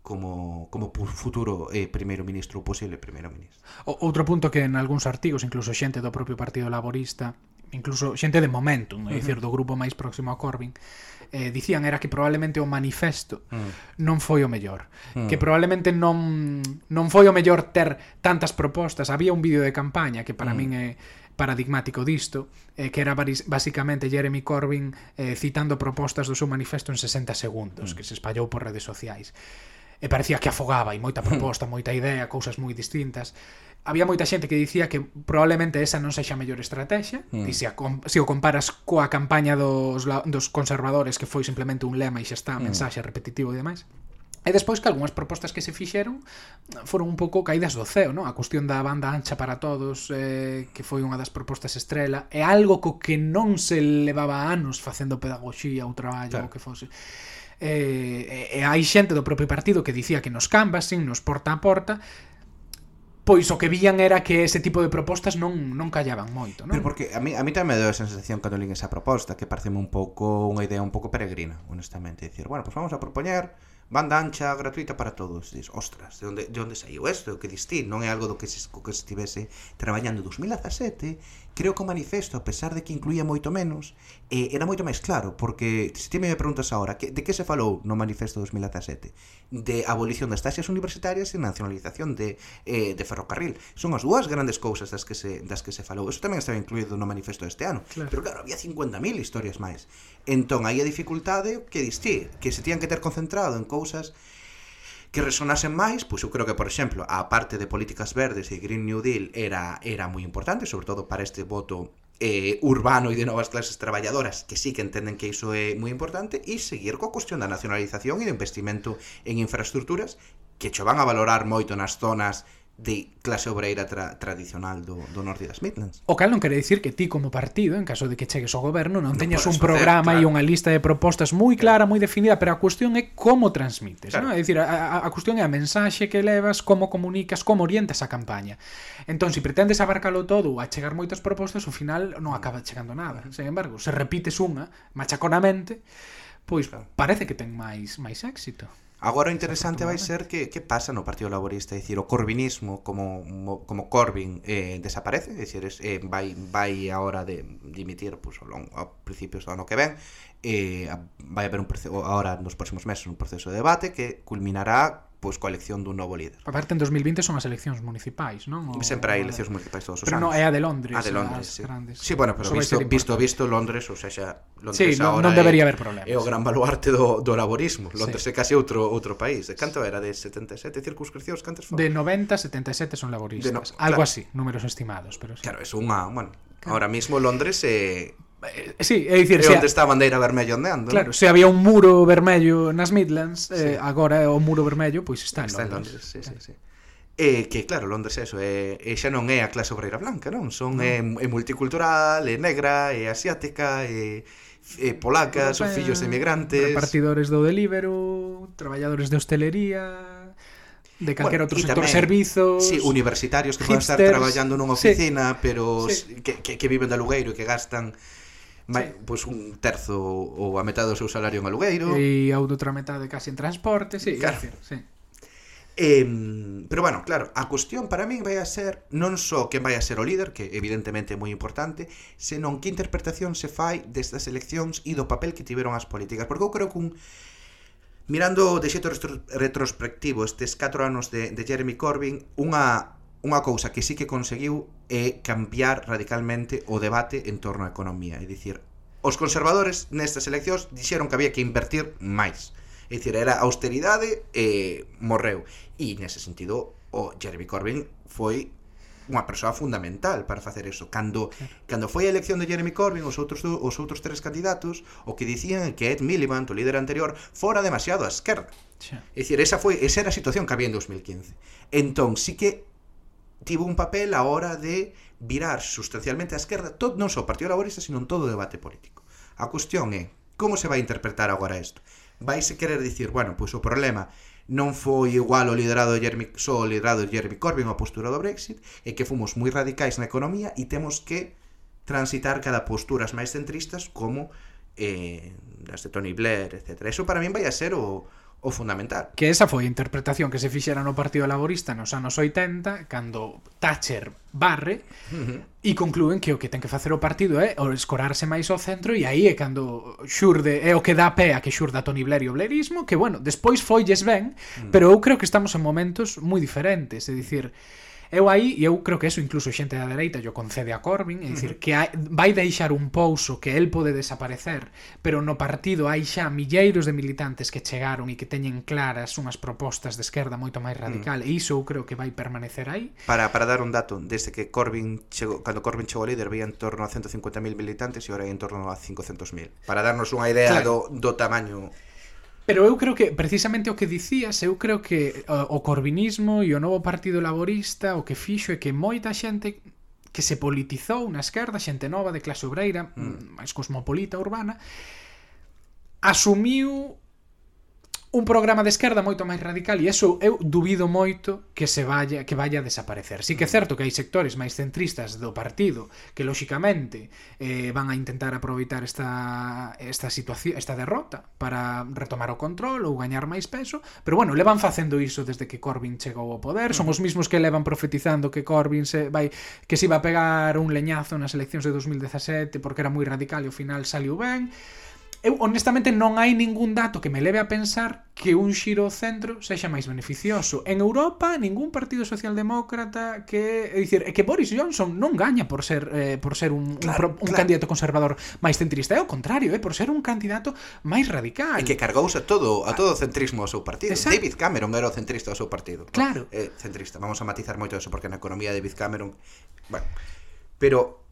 como como futuro eh, primeiro ministro ou posible primeiro ministro. O, outro punto que en algúns artigos, incluso xente do propio Partido Laborista, incluso xente de Momentum, uh -huh. dicir, do grupo máis próximo a Corbyn, eh, dicían era que probablemente o manifesto mm. non foi o mellor mm. que probablemente non non foi o mellor ter tantas propostas había un vídeo de campaña que para mm. min é paradigmático disto, eh, que era basicamente Jeremy Corbyn eh, citando propostas do seu manifesto en 60 segundos, mm. que se espallou por redes sociais. E parecía que afogaba, e moita proposta, [LAUGHS] moita idea, cousas moi distintas. Había moita xente que dicía que probablemente esa non sexa a mellor estrategia, mm. e se, a, se o comparas coa campaña dos, dos conservadores, que foi simplemente un lema e xa está, mm. mensaxe repetitivo e demais. E despois que algunhas propostas que se fixeron foron un pouco caídas do ceo, non? A cuestión da banda ancha para todos, eh, que foi unha das propostas estrela, é algo co que non se levaba anos facendo pedagogía ou traballo claro. ou que fose. Eh, e, e hai xente do propio partido que dicía que nos canvasen, nos porta a porta, pois o que vían era que ese tipo de propostas non non callaban moito, non? Pero porque a mí a mí tamén me deu a sensación cando lín esa proposta que pareceme un pouco unha idea un pouco peregrina, honestamente, dicir, bueno, pois pues vamos a propoñer banda ancha gratuita para todos. Dis, ostras, de onde, de onde saiu isto? Que distí, non é algo do que se, co que estivese traballando 2017 creo que o manifesto, a pesar de que incluía moito menos, eh, era moito máis claro, porque se ti me preguntas agora, que, de que se falou no manifesto 2017? De abolición das taxas universitarias e nacionalización de, eh, de ferrocarril. Son as dúas grandes cousas das que se, das que se falou. Eso tamén estaba incluído no manifesto deste ano. Claro. Pero claro, había 50.000 historias máis. Entón, aí a dificultade que distí, que se tían que ter concentrado en cousas que resonasen máis, pois eu creo que, por exemplo, a parte de políticas verdes e Green New Deal era era moi importante, sobre todo para este voto eh, urbano e de novas clases traballadoras que sí que entenden que iso é moi importante e seguir coa cuestión da nacionalización e do investimento en infraestructuras que cho van a valorar moito nas zonas de clase obreira tra tradicional do, do norte das Midlands. O cal non quere dicir que ti como partido, en caso de que chegues ao goberno, non, non teñas un programa facer, claro. e unha lista de propostas moi clara, moi definida, pero a cuestión é como transmites, claro. non? É dicir, a, a, a cuestión é a mensaxe que levas, como comunicas, como orientas a campaña. Entón, se si pretendes abarcalo todo a achegar moitas propostas, ao final non acaba chegando nada. Sen embargo, se repites unha machaconamente, pois claro. parece que ten máis máis éxito. Agora o interesante vai ser que que pasa no Partido Laborista, é dicir, o corbinismo como como Corbyn eh desaparece, é dicir, eh, vai vai a hora de dimitir pois pues, ao long, a principios do ano que ven, eh vai haber un proceso agora nos próximos meses un proceso de debate que culminará pois coa elección dun novo líder. Aparte, en 2020 son as eleccións municipais, non? O... Sempre hai eleccións municipais todos os pero anos. Pero non, é a de Londres. A de Londres, sí. Grandes. Sí, bueno, pero Eso visto, visto, visto Londres, ou seja, Londres sí, non, non debería é, haber problemas. É o gran baluarte do, do laborismo. Londres sí. é casi outro outro país. De canto era? De 77 circunscripcións? Cantas foron? De 90, 77 son laboristas. De no... Algo claro. así, números estimados. Pero sí. Claro, é unha... Ah, bueno, claro. Ahora mismo Londres é... Eh Eh, sí, é dicir, se onde está a bandeira vermella ondeando. Claro, se había un muro vermello nas Midlands, eh, sí. eh, agora o muro vermello pois está, está en Londres. Está en Londres, sí, claro. sí, sí. E que claro, Londres é eso, é, e xa non é a clase obreira blanca, non? Son é, é multicultural, é negra, é asiática, é, é polaca, son fillos de emigrantes, repartidores do delíbero, traballadores de hostelería, de calquer bueno, outro sector tamén, servizos sí, universitarios que poden estar traballando nunha oficina sí, pero sí. Que, que, que viven de alugueiro e que gastan mai, sí. pois un terzo ou a metade do seu salario en alugueiro. E a outra metade casi en transporte, sí, claro. decir, sí. Eh, pero bueno, claro, a cuestión para min vai a ser non só quen vai a ser o líder, que evidentemente é moi importante, senón que interpretación se fai destas eleccións e do papel que tiveron as políticas. Porque eu creo que un, mirando de xeito retrospectivo estes 4 anos de, de Jeremy Corbyn, unha unha cousa que sí que conseguiu é cambiar radicalmente o debate en torno á economía, é dicir, os conservadores nestas eleccións dixeron que había que invertir máis. É dicir, era austeridade e morreu. E nese sentido, o Jeremy Corbyn foi unha persoa fundamental para facer eso. Cando cando foi a elección de Jeremy Corbyn, os outros os outros tres candidatos, o que dicían que Ed Miliband, o líder anterior, fora demasiado á esquerda. É dicir, esa foi esa era a situación que había en 2015. Entón, sí que tivo un papel a hora de virar sustancialmente a esquerda todo, non só o Partido Laborista, sino en todo o debate político. A cuestión é, como se vai interpretar agora isto? Vaise querer dicir, bueno, pois o problema non foi igual o liderado de Jeremy, só o liderado de Jeremy Corbyn a postura do Brexit, e que fomos moi radicais na economía e temos que transitar cada posturas máis centristas como eh, das de Tony Blair, etc. Eso para min vai a ser o, o fundamental. Que esa foi a interpretación que se fixera no Partido Laborista nos anos 80, cando Thatcher barre uh -huh. e conclúen que o que ten que facer o partido é escorarse máis ao centro e aí é cando xurde, é o que dá pé a que xurda Tony Blair e o blairismo, que bueno, despois foilles ben, uh -huh. pero eu creo que estamos en momentos moi diferentes, é dicir, Eu aí, e eu creo que eso incluso xente da dereita yo concede a Corbyn, é dicir, que hai, vai deixar un pouso que el pode desaparecer, pero no partido hai xa milleiros de militantes que chegaron e que teñen claras unhas propostas de esquerda moito máis radical, e iso eu creo que vai permanecer aí. Para, para dar un dato, desde que Corbyn chegou, cando Corbyn chegou ao líder, veía en torno a 150.000 militantes e agora hai en torno a 500.000. Para darnos unha idea claro. do, do tamaño Pero eu creo que precisamente o que dicías, eu creo que o, o corbinismo e o novo Partido Laborista o que fixo é que moita xente que se politizou na esquerda, xente nova de clase obreira, mm. máis cosmopolita urbana, asumiu un programa de esquerda moito máis radical e eso eu dubido moito que se vaya que vaya a desaparecer. Sí que é mm. certo que hai sectores máis centristas do partido que lóxicamente eh, van a intentar aproveitar esta esta situación, esta derrota para retomar o control ou gañar máis peso, pero bueno, levan facendo iso desde que Corbyn chegou ao poder, son mm. os mismos que levan profetizando que Corbyn se vai que se iba a pegar un leñazo nas eleccións de 2017 porque era moi radical e ao final saliu ben eu honestamente non hai ningún dato que me leve a pensar que un xiro ao centro sexa máis beneficioso. En Europa, ningún partido socialdemócrata que, é dicir, é que Boris Johnson non gaña por ser eh, por ser un, claro, un, pro, un claro. candidato conservador máis centrista, é o contrario, é eh, por ser un candidato máis radical. E que cargouse todo a todo o centrismo ao seu partido. Exacto. David Cameron era o centrista ao seu partido. Claro. Eh, centrista, vamos a matizar moito eso porque na economía de David Cameron, bueno, pero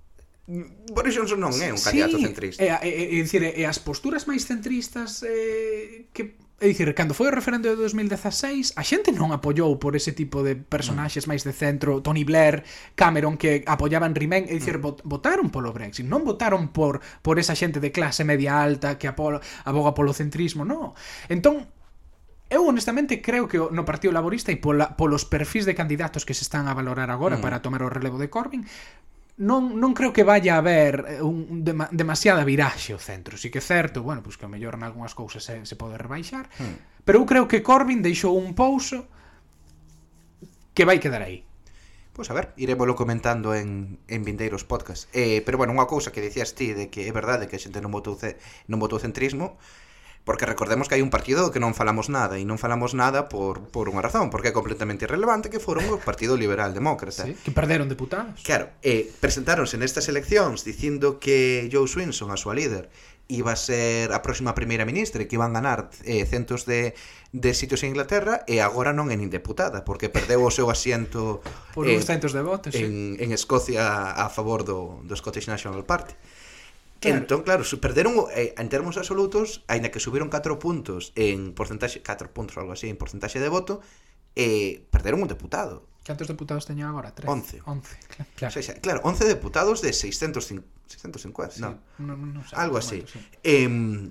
Boris Johnson non é un candidato sí, centrista. É, é, é, dicir, é, as posturas máis centristas eh, que É dicir, cando foi o referendo de 2016 A xente non apoiou por ese tipo de personaxes mm. máis de centro Tony Blair, Cameron que apoiaban Remain, É dicir, mm. votaron polo Brexit Non votaron por por esa xente de clase media alta Que apo, aboga polo centrismo, non Entón, Eu honestamente creo que no Partido Laborista e pola, polos perfis de candidatos que se están a valorar agora mm. para tomar o relevo de Corbyn non, non creo que vaya a haber eh, un, un dema, demasiada viraxe o centro. Si que é certo, bueno, pois pues que o mellor en algunhas cousas se, se pode rebaixar, hmm. pero eu creo que Corbyn deixou un pouso que vai quedar aí. Pois pues a ver, iremoslo comentando en, en vindeiros podcast. Eh, pero bueno, unha cousa que dicías ti de que é verdade que a xente non votou, ce, non votou centrismo, Porque recordemos que hai un partido do que non falamos nada e non falamos nada por, por unha razón, porque é completamente irrelevante que foron o Partido Liberal Demócrata. Sí, que perderon deputados. Claro, eh, presentáronse nestas eleccións dicindo que Joe Swinson, a súa líder, iba a ser a próxima primeira ministra e que iban a ganar eh, centos de, de sitios en Inglaterra e agora non é nin deputada, porque perdeu o seu asiento [LAUGHS] por eh, uns centos de votos en, sí. en Escocia a favor do, do Scottish National Party. Claro. Entón, claro, perderon eh, en termos absolutos, aínda que subiron 4 puntos en porcentaxe, 4 puntos algo así, en porcentaxe de voto, eh, perderon un deputado. Cantos deputados teñen agora? 3. 11. 11, claro. O sea, claro, 11 deputados de 650, sí, no, no, no, no sé, algo así. Momento, sí. Eh,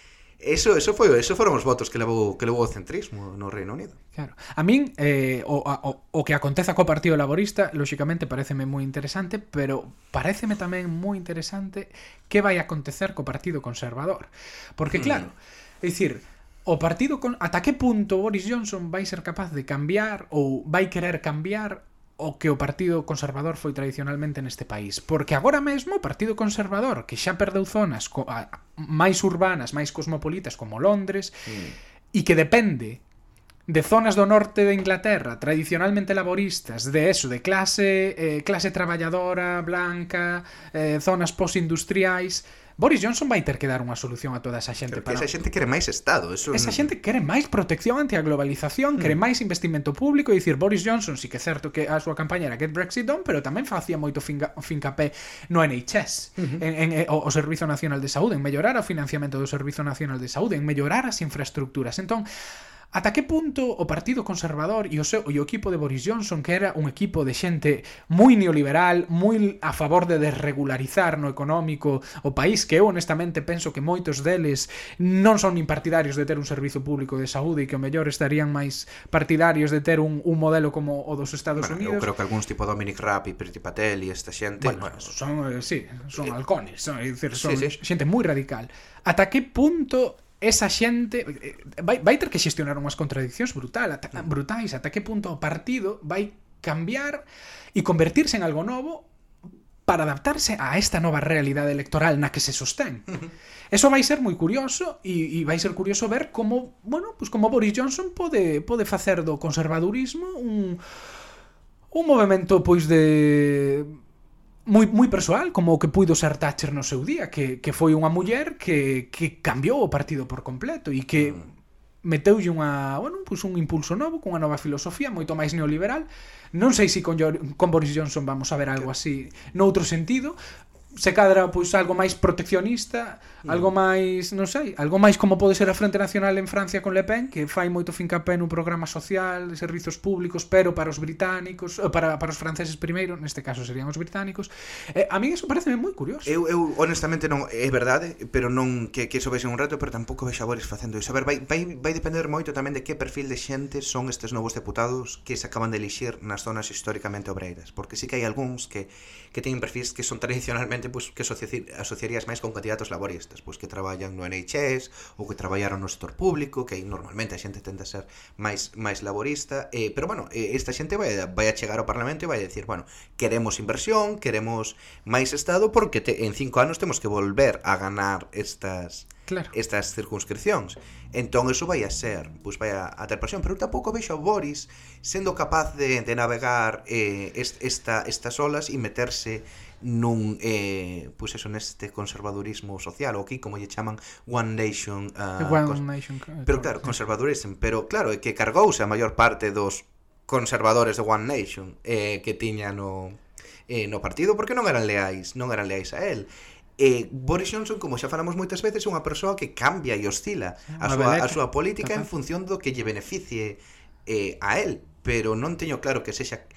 Eso, eso foi, eso foron os votos que levou que levou o centrismo no Reino Unido. Claro. A min eh, o, o, o que aconteza co Partido Laborista, lóxicamente pareceme moi interesante, pero pareceme tamén moi interesante que vai acontecer co Partido Conservador. Porque hmm. claro, mm. é dicir, o partido con ata que punto Boris Johnson vai ser capaz de cambiar ou vai querer cambiar o que o Partido Conservador foi tradicionalmente neste país. Porque agora mesmo o Partido Conservador, que xa perdeu zonas co, a, máis urbanas, máis cosmopolitas como Londres, e que depende de zonas do norte de Inglaterra tradicionalmente laboristas de eso, de clase eh, clase traballadora, blanca eh, zonas posindustriais Boris Johnson vai ter que dar unha solución a toda esa xente. Pero para... esa xente quere máis Estado. Eso... Esa xente quere máis protección ante a globalización, mm. quere máis investimento público, e dicir, Boris Johnson sí que é certo que a súa campaña era Get Brexit Done, pero tamén facía moito finca, fincapé no NHS, uh en, en, eh, o, o Servizo Nacional de Saúde, en mellorar o financiamento do Servizo Nacional de Saúde, en mellorar as infraestructuras. Entón, Ata que punto o Partido Conservador e o, seu, e o equipo de Boris Johnson, que era un equipo de xente moi neoliberal, moi a favor de desregularizar no económico o país, que eu honestamente penso que moitos deles non son nin partidarios de ter un servizo público de saúde e que o mellor estarían máis partidarios de ter un, un modelo como o dos Estados bueno, Unidos. Eu creo que algúns tipo Dominic Raab e Priti Patel e esta xente... Bueno, bueno, son, eh, sí, son eh, halcones, son, é dicir, son sí, sí. xente moi radical. Ata que punto esa xente eh, vai, vai ter que xestionar unhas contradiccións brutal, ata, mm. brutais, ata que punto o partido vai cambiar e convertirse en algo novo para adaptarse a esta nova realidade electoral na que se sostén. Eso vai ser moi curioso e, e vai ser curioso ver como, bueno, pues como Boris Johnson pode pode facer do conservadurismo un un movemento pois de moi moi persoal, como o que puido ser Thatcher no seu día, que, que foi unha muller que, que cambiou o partido por completo e que mm. meteulle unha, bueno, pues un impulso novo, cunha nova filosofía moito máis neoliberal. Non sei se con, con Boris Johnson vamos a ver algo así noutro sentido, se cadra pois algo máis proteccionista, mm. algo máis, non sei, algo máis como pode ser a Frente Nacional en Francia con Le Pen, que fai moito fincapé nun programa social, de servizos públicos, pero para os británicos, eh, para, para os franceses primeiro, neste caso serían os británicos. Eh, a mí eso parece moi curioso. Eu, eu honestamente non é verdade, pero non que que iso vexe un rato, pero tampouco vexo agora facendo iso. A ver, vai, vai, vai depender moito tamén de que perfil de xente son estes novos deputados que se acaban de elixir nas zonas históricamente obreiras, porque sí que hai algúns que que teñen perfis que son tradicionalmente xente pois, que asociarías máis con candidatos laboristas, pois que traballan no NHS ou que traballaron no sector público, que aí normalmente a xente tende a ser máis máis laborista, eh, pero bueno, eh, esta xente vai, vai a chegar ao Parlamento e vai a decir, bueno, queremos inversión, queremos máis Estado, porque te, en cinco anos temos que volver a ganar estas claro. estas circunscripcións. Entón, eso vai a ser, pois vai a, a ter presión, pero tampouco vexo a Boris sendo capaz de, de navegar eh, est, esta, estas olas e meterse nun eh, pois eso neste conservadurismo social ou aquí como lle chaman One Nation, uh, One Nation eh, pero claro, conservadurismo, pero claro, é que cargouse a maior parte dos conservadores de One Nation eh, que tiña no, eh, no partido porque non eran leais, non eran leais a él. Eh, Boris Johnson, como xa falamos moitas veces, é unha persoa que cambia e oscila a súa, a súa política en función do que lle beneficie eh, a él, pero non teño claro que sexa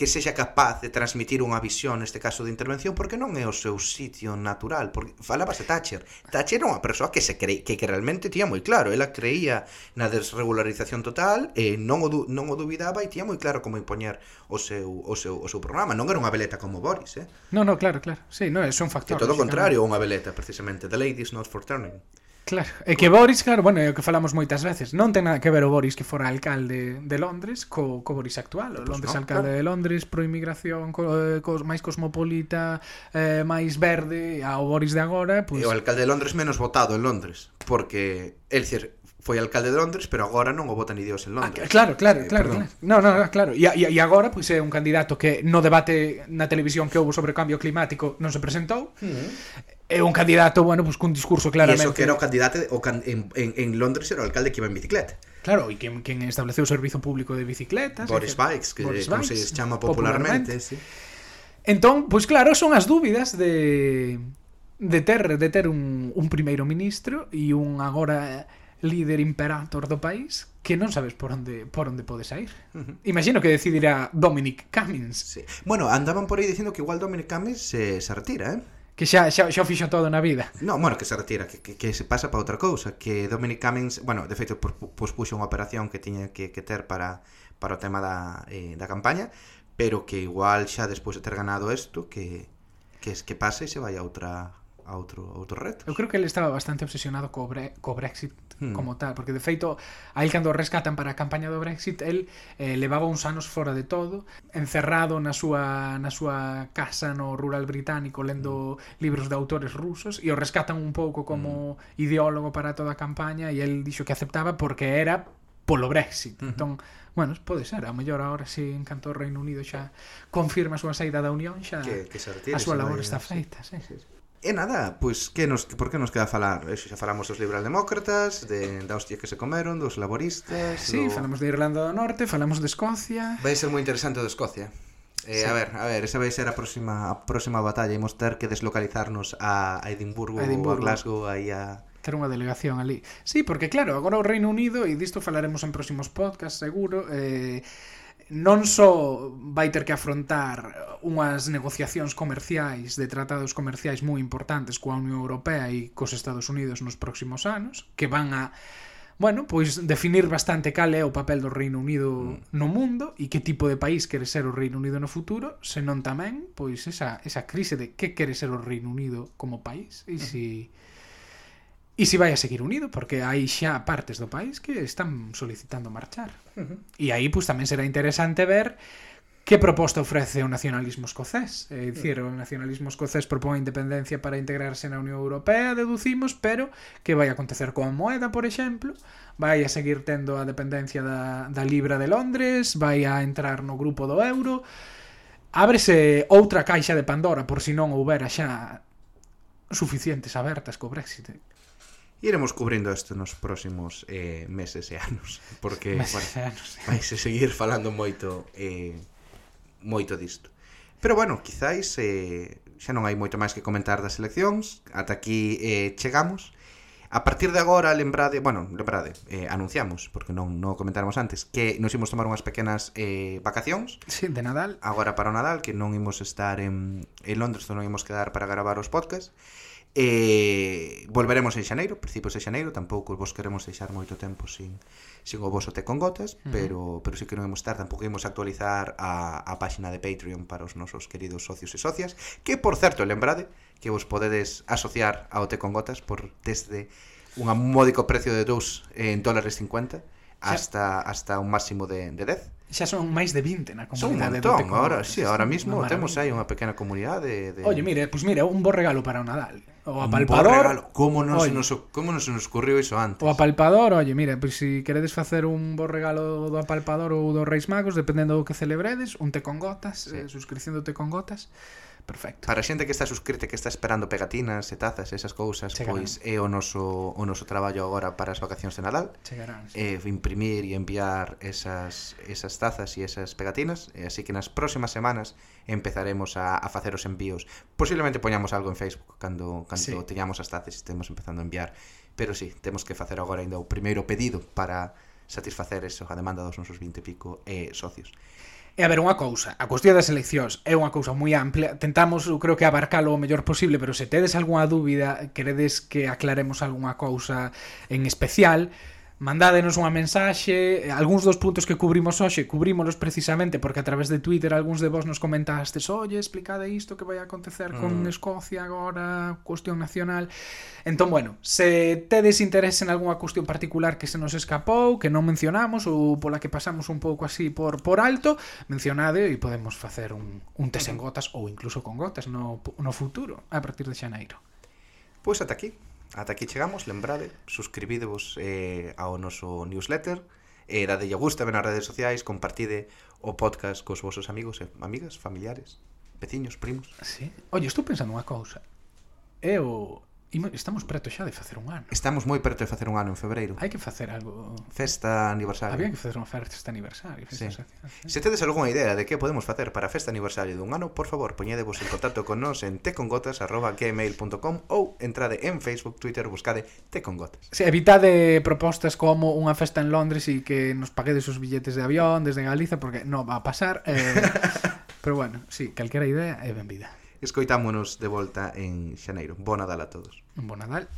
que sexa capaz de transmitir unha visión neste caso de intervención porque non é o seu sitio natural porque falabas de Thatcher. Thatcher era unha persoa que se cre... que, que realmente tía moi claro. Ela creía na desregularización total e non o, du... non o dubidaba e tía moi claro como impoñer o seu, o seu, o seu programa. Non era unha veleta como Boris eh? non, non, claro, claro. Sí, no, é un factor que todo o contrario, unha veleta precisamente The Ladies Not For Turning. Claro, e que Boris, claro, bueno, é o que falamos moitas veces, non ten nada que ver o Boris que fora alcalde de Londres co, co Boris actual, o pues Londres no, alcalde claro. de Londres pro inmigración, co, co, máis cosmopolita, eh, máis verde, ao Boris de agora, pois... Pues... E o alcalde de Londres menos votado en Londres, porque el dicir, foi alcalde de Londres, pero agora non o votan ni Dios en ah, Londres. Ah, claro, claro, claro. Eh, claro. No, no, claro. E, e, e agora pois é un candidato que no debate na televisión que houve sobre cambio climático non se presentou. Mm -hmm é un candidato, bueno, pues cun discurso claramente... E iso que era o candidato o can, en, en, en Londres era o alcalde que iba en bicicleta. Claro, e quen, quen estableceu o servizo público de bicicletas... Boris Bikes, que Boris Bikes, como se chama popularmente, popularmente. sí. Entón, pois pues claro, son as dúbidas de de ter de ter un, un primeiro ministro e un agora líder imperator do país que non sabes por onde por onde podes sair. Uh -huh. Imagino que decidirá Dominic Cummings. Sí. Bueno, andaban por aí dicindo que igual Dominic Cummings eh, se retira, eh? que xa, xa, xa o fixo todo na vida. Non, bueno, que se retira, que, que, que se pasa para outra cousa, que Dominic Cummings, bueno, de feito, pospuxo unha operación que tiña que, que ter para, para o tema da, eh, da campaña, pero que igual xa despois de ter ganado isto, que, que es que pase e se vai a outra a outro, a outro reto. Eu creo que ele estaba bastante obsesionado co, bre, co Brexit hmm. como tal, porque de feito, aí cando rescatan para a campaña do Brexit, el eh, levaba uns anos fora de todo, encerrado na súa na súa casa no rural británico lendo hmm. libros de autores rusos e o rescatan un pouco como hmm. ideólogo para toda a campaña e el dixo que aceptaba porque era polo Brexit. Uh -huh. Entón, bueno, pode ser, a mellor agora si en canto o Reino Unido xa confirma a súa saída da Unión, xa que, que a súa labor está feita, sí. sí. sí. E nada, pois que nos por que nos queda falar? Eso xa falamos dos liberaldemócratas, de da hostia que se comeron, dos laboristas, Sí, do... falamos de Irlanda do Norte, falamos de Escocia. Vai ser moi interesante o de Escocia. Eh, sí. a ver, a ver, esa vai ser a próxima a próxima batalla, imos ter que deslocalizarnos a, a Edimburgo, a Edimburgo. a Glasgow, aí a ter unha delegación ali. Sí, porque claro, agora o Reino Unido e disto falaremos en próximos podcast, seguro, eh non só vai ter que afrontar unhas negociacións comerciais de tratados comerciais moi importantes coa Unión Europea e cos Estados Unidos nos próximos anos, que van a bueno, pois definir bastante cal é o papel do Reino Unido mm. no mundo e que tipo de país quere ser o Reino Unido no futuro, senón tamén pois esa, esa crise de que quere ser o Reino Unido como país. E se si, E se vai a seguir unido, porque hai xa partes do país que están solicitando marchar. Uh -huh. E aí pues, tamén será interesante ver que proposta ofrece o nacionalismo escocés. É dicir, uh -huh. o nacionalismo escocés propón a independencia para integrarse na Unión Europea, deducimos, pero que vai acontecer coa moeda, por exemplo? Vai a seguir tendo a dependencia da, da Libra de Londres? Vai a entrar no grupo do euro? Ábrese outra caixa de Pandora por si non houbera xa suficientes abertas co Brexit iremos cubrindo isto nos próximos eh, meses e anos porque meses vai, anos. seguir falando moito eh, moito disto pero bueno, quizáis eh, xa non hai moito máis que comentar das eleccións ata aquí eh, chegamos A partir de agora, lembrade, bueno, lembrade, eh, anunciamos, porque non, non comentáramos antes, que nos imos tomar unhas pequenas eh, vacacións. Sí, de Nadal. Agora para o Nadal, que non imos estar en, en Londres, non imos quedar para gravar os podcasts. E volveremos en xaneiro, principios de xaneiro, tampouco vos queremos deixar moito tempo sin, sin o voso te con gotas, uh -huh. pero pero si sí que non imos estar, tampouco imos actualizar a, a páxina de Patreon para os nosos queridos socios e socias, que por certo, lembrade que vos podedes asociar ao te con gotas por desde un módico precio de 2 eh, en dólares 50 hasta, hasta un máximo de, de 10 xa son máis de 20 na comunidade son un montón, agora, si, sí, ahora mismo temos aí unha pequena comunidade de. Oye, mire, pois pues mira, un bo regalo para o Nadal. O apalpador como non se nos, como non se nos ocurriu iso antes? O apalpador, oye, mire, pois pues, se si queredes facer un bo regalo do apalpador ou dos Reis Magos dependendo do que celebredes, un té con gotas sí. eh, suscripción do té con gotas Perfecto. Para a xente que está suscrita, que está esperando pegatinas e tazas, esas cousas, Chegarán. pois é o noso o noso traballo agora para as vacacións de Nadal. Chegarán. Sí. Eh, imprimir e enviar esas esas tazas e esas pegatinas, E así que nas próximas semanas empezaremos a, a facer os envíos. Posiblemente poñamos algo en Facebook cando cando sí. teñamos as tazas e estemos empezando a enviar, pero sí, temos que facer agora ainda o primeiro pedido para satisfacer eso, a demanda dos nosos 20 e pico eh, socios. E a ver, unha cousa, a cuestión das eleccións é unha cousa moi amplia, tentamos, eu creo que abarcalo o mellor posible, pero se tedes algunha dúbida, queredes que aclaremos algunha cousa en especial, mandádenos unha mensaxe, algúns dos puntos que cubrimos hoxe, cubrímolos precisamente porque a través de Twitter algúns de vos nos comentastes, "Oye, explicade isto que vai a acontecer con mm. Escocia agora, cuestión nacional". Entón, bueno, se tedes interés en algunha cuestión particular que se nos escapou, que non mencionamos ou pola que pasamos un pouco así por por alto, mencionade e podemos facer un un test en gotas ou incluso con gotas no no futuro a partir de xaneiro. Pois ata aquí. Ata aquí chegamos, lembrade, suscribidevos eh, ao noso newsletter, eh, dadelle gusta ben nas redes sociais, compartide o podcast cos vosos amigos e eh, amigas, familiares, veciños, primos. Sí. Oye, estou pensando unha cousa. É o Estamos preto xa de facer un ano. Estamos moi preto de facer un ano en febreiro. Hai que facer algo... Festa aniversario. Había que facer unha festa aniversario. Festa sí. Se tedes algunha idea de que podemos facer para a festa aniversario dun ano, por favor, poñedevos en contacto con nós en tecongotas.gmail.com ou entrade en Facebook, Twitter, buscade tecongotas. Se evitade propostas como unha festa en Londres e que nos paguedes os billetes de avión desde Galiza, porque non va a pasar. Eh... [LAUGHS] Pero bueno, sí, calquera idea é benvida. Escoitámonos de volta en xaneiro. Bo Nadal a todos. Bo Nadal.